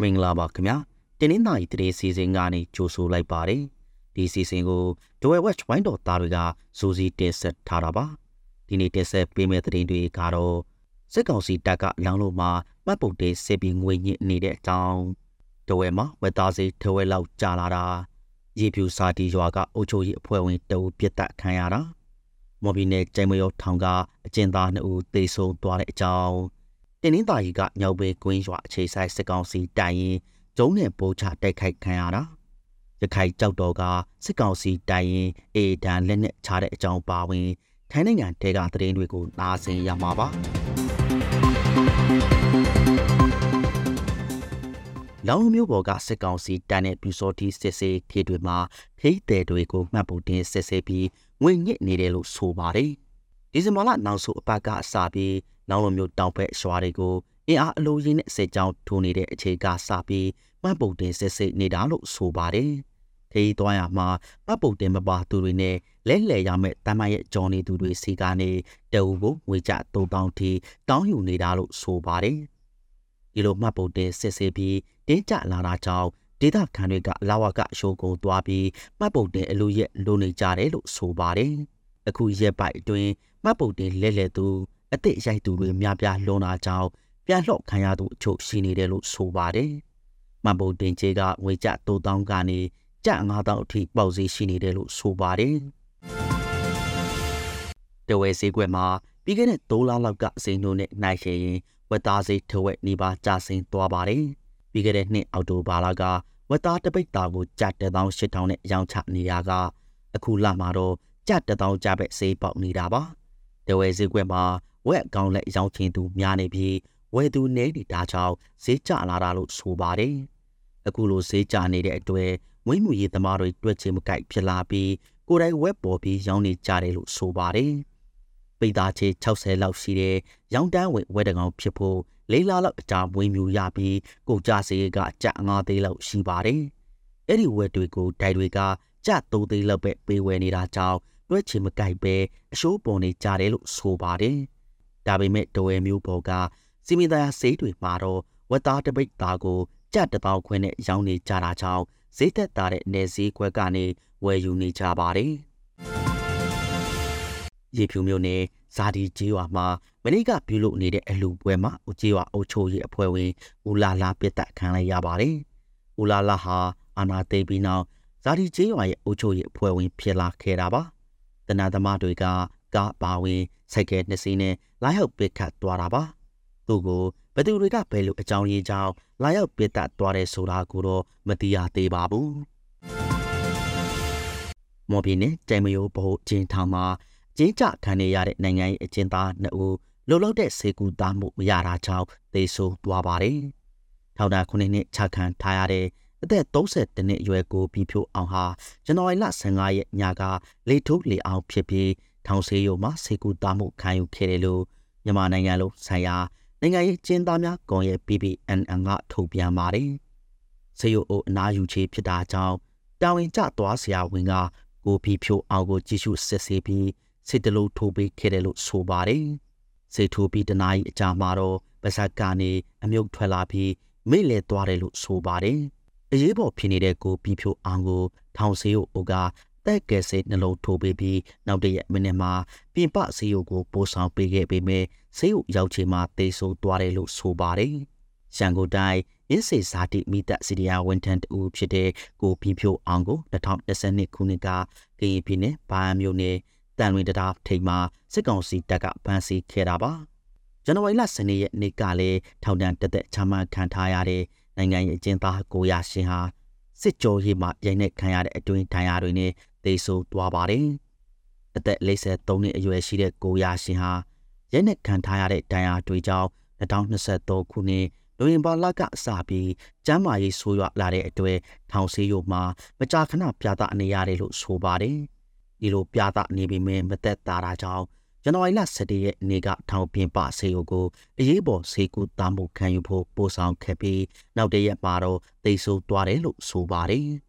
မင်္ဂလာပါခင်ဗျာတင်းနှင်းသားဤတရေစီစဉ်ကနေကြိုဆိုလိုက်ပါတယ်ဒီစီစဉ်ကိုဒဝဲဝက်ဝိုင်းတော်သားတွေကဇိုစီတင်ဆက်ထားတာပါဒီနေ့တင်ဆက်ပေးမယ့်သတင်းတွေကတော့စစ်ကောင်စီတပ်ကလောင်းလို့မှာမှတ်ပုံတင်စစ်ပြီးငွေညစ်နေတဲ့အကြောင်းဒဝဲမှာဝက်သားစီထဝဲလောက်ကြာလာတာရေဖြူစာတီရွာကအုပ်ချုပ်ရေးအဖွဲ့ဝင်တအုပ်ပြစ်တက်ခံရတာမော်ဘီနယ်ကျိုင်မရောထောင်ကအကျဉ်းသား2ဦးသေဆုံးသွားတဲ့အကြောင်း တင်းနှင်းသားကြီးကညောင်ပေကွင်းရွာအခြေဆိုင်စစ်ကောင်စီတိုင်ရင်ကျုံးနဲ့ပိုးချတိုက်ခိုက်ခံရတာရခိုင်ကြောက်တော်ကစစ်ကောင်စီတိုင်ရင်အေဒန်လက်နဲ့ချတဲ့အကြောင်းပါဝင်ထိုင်းနိုင်ငံတဲကသတင်းတွေကိုနားဆင်ရမှာပါလောင်မျိုးပေါ်ကစစ်ကောင်စီတန်တဲ့ပြူစောတိစစ်စေးထေတွေမှာဖိတဲ့တွေကိုမှတ်ဖို့တင်စစ်ဆေးပြီးငွေညစ်နေတယ်လို့ဆိုပါတယ်ဒီဇင်ဘာလနောက်ဆုံးအပတ်ကစပြီး လောင်လိုမျိုးတောင်ဘက်ရွာတွေကိုအင်အားအလိုရင်းနဲ့စစ်ကြောင်းထိုးနေတဲ့အခြေကစပြီးမှတ်ပုံတင်စစ်စစ်နေတာလို့ဆိုပါတယ်။ခရီးသွားရမှာမှတ်ပုံတင်မပါသူတွေနဲ့လဲလှယ်ရမယ့်တမန်ရဲ့ကြော်နေသူတွေစီကနေတအူကိုငွေကြ3000ထိတောင်းယူနေတာလို့ဆိုပါတယ်။ဒီလိုမှတ်ပုံတင်စစ်စစ်ပြီးတင်းကြလာတာကြောင့်ဒေသခံတွေကလာဝကအရှိုးကိုသွားပြီးမှတ်ပုံတင်အလူရဲ့လိုနေကြတယ်လို့ဆိုပါတယ်။အခုရက်ပိုက်အတွင်းမှတ်ပုံတင်လဲလှယ်သူ အစ်စ်ရိုက်သူတွေများပြားလွန်လာကြောင်းပြန်လှော့ခံရသူအချို့ရှိနေတယ်လို့ဆိုပါတယ်။မန်ပုံတင်ချေကငွေကျ3000ကနေကျ9000အထိပေါက်ဈေးရှိနေတယ်လို့ဆိုပါတယ်။တဝဲဈေးကွက်မှာပြီးခဲ့တဲ့3လလောက်ကစိန်တို့နဲ့နိုင်ရှင်ရင်ဝက်သားဈေးထဝက်နေပါကျဆင်းသွားပါတယ်။ပြီးခဲ့တဲ့နှစ်အောက်တိုဘာလကဝက်သားတပိတ်တာကိုကျ18000နဲ့ရောင်းချနေရကအခုလမှာတော့ကျ1000ကျပဲဈေးပေါက်နေတာပါ။တဝဲဈေးကွက်မှာ ဝက်အကောင်လက်ရောင်းချင်သူများနေပြီးဝယ်သူနေနေတာကြောင့်ဈေးကျလာတာလို့ဆိုပါတယ်။အခုလိုဈေးကျနေတဲ့အတွက်ဝင်းမှုရေးသမားတွေတွက်ချင်မကိုက်ဖြစ်လာပြီးကိုယ်တိုင်ဝက်ပေါ်ပြီးရောင်းနေကြတယ်လို့ဆိုပါတယ်။ပိသားချေ60လောက်ရှိတဲ့ရောင်းတန်းဝင်ဝက်တကောင်ဖြစ်ဖို့လေးလားလောက်အကြာဝင်းမြူရပြီးကိုကြစေကကြ9သေးလောက်ရှိပါတယ်။အဲ့ဒီဝက်တွေကိုဒိုင်တွေကကြ3သေးလောက်ပဲပေးဝယ်နေတာကြောင့်တွက်ချင်မကိုက်ပဲအရှိုးပေါ်နေကြတယ်လို့ဆိုပါတယ်။ ဒါပေမဲ့တဝဲမျိုးပေါ်ကစီမီသားဆေးတွေမှာတော့ဝက်သားတပိတ်သားကိုကြက်တပေါခွင်းနဲ့ရောင်းနေကြတာကြောင့်ဈေးသက်သာတဲ့နေစည်းခွက်ကနေဝယ်ယူနေကြပါတယ်။ရေဖြူမျိုးနဲ့ဇာဒီကျေးရွာမှာမနေ့ကပြုလုပ်နေတဲ့အလူပွဲမှာဦးကျေးရွာအုပ်ချုပ်ရေးအဖွဲ့ဝင်ဦးလာလာပြစ်တက်ခံလိုက်ရပါတယ်။ဦးလာလာဟာအာနာသိပြီးနောက်ဇာဒီကျေးရွာရဲ့အုပ်ချုပ်ရေးအဖွဲ့ဝင်ဖြစ်လာခဲ့တာပါ။တနအသမားတွေက ကားပါဝင်စိုက်ကဲနှစ်စီးနဲ့လိုက်ဟုတ်ပစ်ခတ်သွားတာပါ။သူ့ကိုဘသူတွေကဘယ်လိုအကြောင်းရင်းကြောင့်လာရောက်ပြစ်တက်သွားတယ်ဆိုတာကိုတော့မသိရသေးပါဘူး။မော်ဘီနဲ့ကြိုင်မယိုဘိုးကျင်းထောင်မှာကျင်းကြခံနေရတဲ့နိုင်ငံရေးအကျဉ်းသားနှစ်ဦးလုံလောက်တဲ့စေကူသားမှုမရတာကြောင့်သေဆုံးသွားပါတယ်။ထောင်တာခုနှစ်နှစ်ချခံထားရတဲ့အသက်32နှစ်အရွယ်ကိုပြီးဖြိုးအောင်ဟာဇန်နဝါရီလ15ရက်ညကလေထိုးလေအောင်ဖြစ်ပြီး ထောင်ဆေးရုံမှာစေကူသားမှုခံယူခဲ့တယ်လို့မြန်မာနိုင်ငံလုံးဆိုင်ရာနိုင်ငံရေးကျင်းသားများကွန်ရက် PPNN ကထုတ်ပြန်ပါတယ်။စေယိုအိုအနာယူချေဖြစ်တာကြောင့်တာဝန်ကျသွားဆရာဝန်ကကိုဖီဖြိုအောင်ကိုကြည့်ရှုစစ်ဆေးပြီးစစ်တလို့ထိုးပေးခဲ့တယ်လို့ဆိုပါတယ်။စေထိုးပြီးတနားရီအကြာမှာတော့ပါဇက်ကနေအမြုပ်ထွက်လာပြီးမိလဲသွားတယ်လို့ဆိုပါတယ်။အရေးပေါ်ဖြစ်နေတဲ့ကိုဖီဖြိုအောင်ကိုထောင်ဆေးကိုအိုက တက်ကယ်ဆေးနှလုံးထိုးပေးပြီးနောက်တရက်မိနစ်မှာပြင်ပဆေးရုံကိုပို့ဆောင်ပေးခဲ့ပေမဲ့ဆေးရုံရောက်ချိန်မှာတေဆိုးသွားတယ်လို့ဆိုပါတယ်။ရန်ကုန်တိုင်းရင်းစေဇာတိမိသက်စီရီယာဝန်ထမ်းတူဖြစ်တဲ့ကိုပြင်းဖြိုးအောင်ကို2012ခုနှစ်ကကရင်ပြည်နယ်ဘားမြို့နယ်တန်လွင်တရားထိပ်မှာစစ်ကောင်စီတပ်ကဖမ်းဆီးခဲ့တာပါ။ဇန်နဝါရီလ12ရက်နေ့ကလည်းထောင်ဒဏ်တက်သက်ချမှတ်ခံထားရတဲ့နိုင်ငံရေးအကျဉ်းသားကိုရရှင်ဟာစစ်ကြောရေးမှာရိုက်နှက်ခံရတဲ့အတွင်းဒဏ်ရာတွေနဲ့ သေဆုံးသွားပါတယ်။အသက်53နှစ်အရွယ်ရှိတဲ့ကိုရရှင်ဟာရိုက်နှက်ခံထားရတဲ့ဒဏ်ရာတွေကြောင့်2023ခုနှစ်နိုဝင်ဘာလကစပြီးကျမ်းမာရေးဆိုးရွားလာတဲ့အတွက်ထောင်ဆေးရုံမှာမကြာခဏပြသနေရတယ်လို့ဆိုပါတယ်။ဒီလိုပြသနေပေမဲ့မသက်သာတာကြောင့်ဇန်နဝါရီလ17ရက်နေ့ကထောင်ပြင်ပဆေးရုံကိုအရေးပေါ်ဆေးကုသမှုခံယူဖို့ပို့ဆောင်ခဲ့ပြီးနောက်တရက်မှာတော့တိတ်ဆိုးသွားတယ်လို့ဆိုပါတယ်။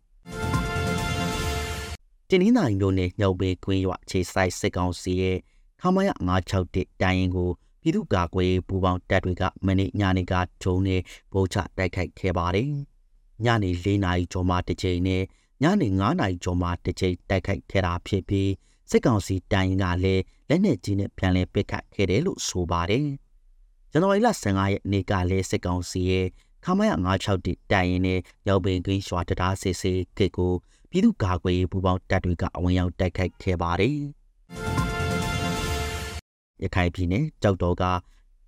တင်းနှင်းနိုင်မျိုးနဲ့ညောင်ပေကွင်းရွာခြေဆိုင်စစ်ကောင်စီရဲ့ခမရ961တိုင်ရင်ကိုပြပြည်သူ့ကာကွယ်ရေးပူးပေါင်းတပ်တွေကမနေ့ညနေကဂျုံနဲ့ဗုံးချတိုက်ခိုက်ခဲ့ပါတယ်။ညနေ၄နာရီကျော်မှတစ်ချိန်နဲ့ညနေ9နာရီကျော်မှတစ်ချိန်တိုက်ခိုက်ခဲ့တာဖြစ်ပြီးစစ်ကောင်စီတိုင်ရင်ကလည်းလက်နက်ကြီးနဲ့ပြန်လည်ပစ်ခတ်ခဲ့တယ်လို့ဆိုပါတယ်။ဇန်နဝါရီလ15ရက်နေ့ကလည်းစစ်ကောင်စီရဲ့ခမရ961တိုင်ရင်နဲ့ရောက်ပင်ကွင်းရွာတရားစစ်စေးကစ်ကို ပြည်သူ့ကာကွယ်ရေးပူးပေါင်းတပ်တွေကအဝင်ရောက်တိုက်ခိုက်ခဲ့ပါတယ်။ရခိုင်ပြည်နယ်ကြောက်တော်က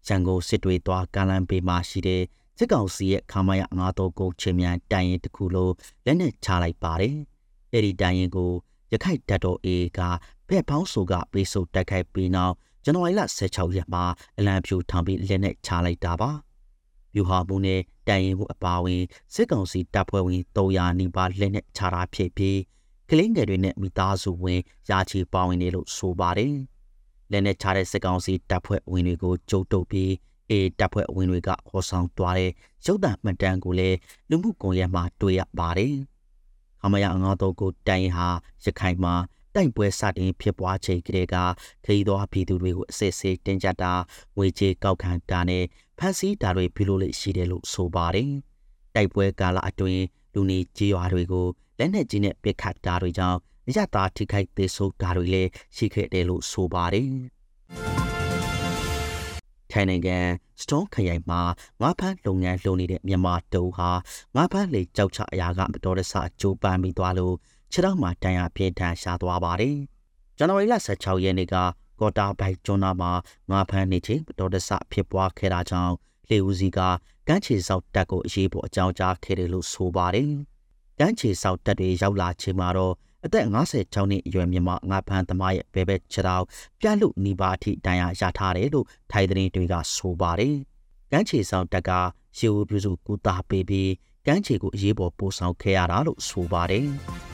ရန်ကုန်စစ်တွေသွားကမ်းလမ်းဘေးမှာရှိတဲ့စစ်ကောင်စီရဲ့ခမရ939ချင်းမြန်တိုင်ရင်တစ်ခုလုံးလက်နက်ချလိုက်ပါတယ်။အဲဒီတိုင်ရင်ကိုရခိုင်တပ်တော် A ကဖက်ဖောင်းဆိုကပေးဆုပ်တိုက်ခိုက်ပြီးနောက်ဇန်နဝါရီလ16ရက်မှာအလံဖြူထောင်ပြီးလက်နက်ချလိုက်တာပါ။ပြူဟာမှုနဲ့ တိုင်ရင်မှုအပါအဝင်စစ်ကောင်စီတပ်ဖွဲ့ဝင်300နီးပါးလက်နက်ချတာဖြစ်ပြီးကလင်းငယ်တွေနဲ့မိသားစုဝင်ရာချီပါဝင်တယ်လို့ဆိုပါတယ်။လက်နက်ချတဲ့စစ်ကောင်စီတပ်ဖွဲ့ဝင်တွေကိုကြုတ်တုပ်ပြီးအေတပ်ဖွဲ့ဝင်တွေကခေါ်ဆောင်သွားတဲ့ရုပ်သံမှတ်တမ်းကိုလည်းလူမှုကွန်ရက်မှာတွေ့ရပါတယ်။ခမရငါတော့ကိုတိုင်ဟာရခိုင်မှာ တိုက်ပွဲစတင်ဖြစ်ပွားချိန်ကလေးကခရီးသွားပြည်သူတွေကိုအစစ်ဆေးတင်ကြတာငွေကြေးကောက်ခံတာနဲ့ဖန်ဆီးတာတွေပြုလုပ်လေရှိတယ်လို့ဆိုပါတယ်။တိုက်ပွဲကာလအတွင်းလူနေကြီးရွာတွေကိုလက်နက်ကြီးနဲ့ပစ်ခတ်တာတွေကြောင့်ရတာထိခိုက်သေးဆုံးတာတွေလည်းရှိခဲ့တယ်လို့ဆိုပါတယ်။ထိုင်နိုင်ငံစတုံးခရိုင်မှာငါးဖမ်းလုပ်ငန်းလုပ်နေတဲ့မြန်မာတုံးဟာငါးဖမ်းလေကြောက်ချအရာကမတော်တဆကြိုးပမ်းပြီးသွားလို့ ခြေထောက်မှာတန်ရာပြင်းထန်ရှားသွားပါတယ်။ဇန်နဝါရီလ16ရက်နေ့ကကော်တာဘိုက်ကျွန်းသားမှာငါးဖမ်းနေချိန်မတော်တဆဖြစ်ပွားခဲ့တာကြောင့်လေဦးစီကကမ်းခြေဆောက်တပ်ကိုအရေးပေါ်အကြောင်းကြားခဲ့တယ်လို့ဆိုပါတယ်။ကမ်းခြေဆောက်တပ်တွေရောက်လာချိန်မှာတော့အသက်56နှစ်အရွယ်မြန်မာငါးဖမ်းသမားရဲ့ဘဲဘဲခြေထောက်ပြတ်လို့နေပါအထိတန်ရာရထားတယ်လို့ထိုင်သတင်းတွေကဆိုပါတယ်။ကမ်းခြေဆောက်တပ်ကရေဦးပြုစုကူတာပေးပြီးကမ်းခြေကိုအရေးပေါ်ပို့ဆောင်ခဲ့ရတာလို့ဆိုပါတယ်။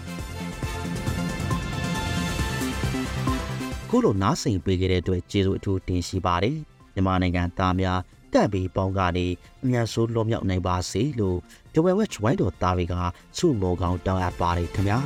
ခုလိုနားဆင်ပေးခဲ့တဲ့အတွက်ကျေးဇူးအထူးတင်ရှိပါတယ်မြန်မာနိုင်ငံသားများတက်ပြီးပေါင်းကနေအမြန်ဆုံးလွတ်မြောက်နိုင်ပါစေလို့ဒဝဲဝက်ဝိုင်းတော်သားတွေကဆုမောကောင်းတောင်းအပ်ပါတယ်ခင်ဗျာ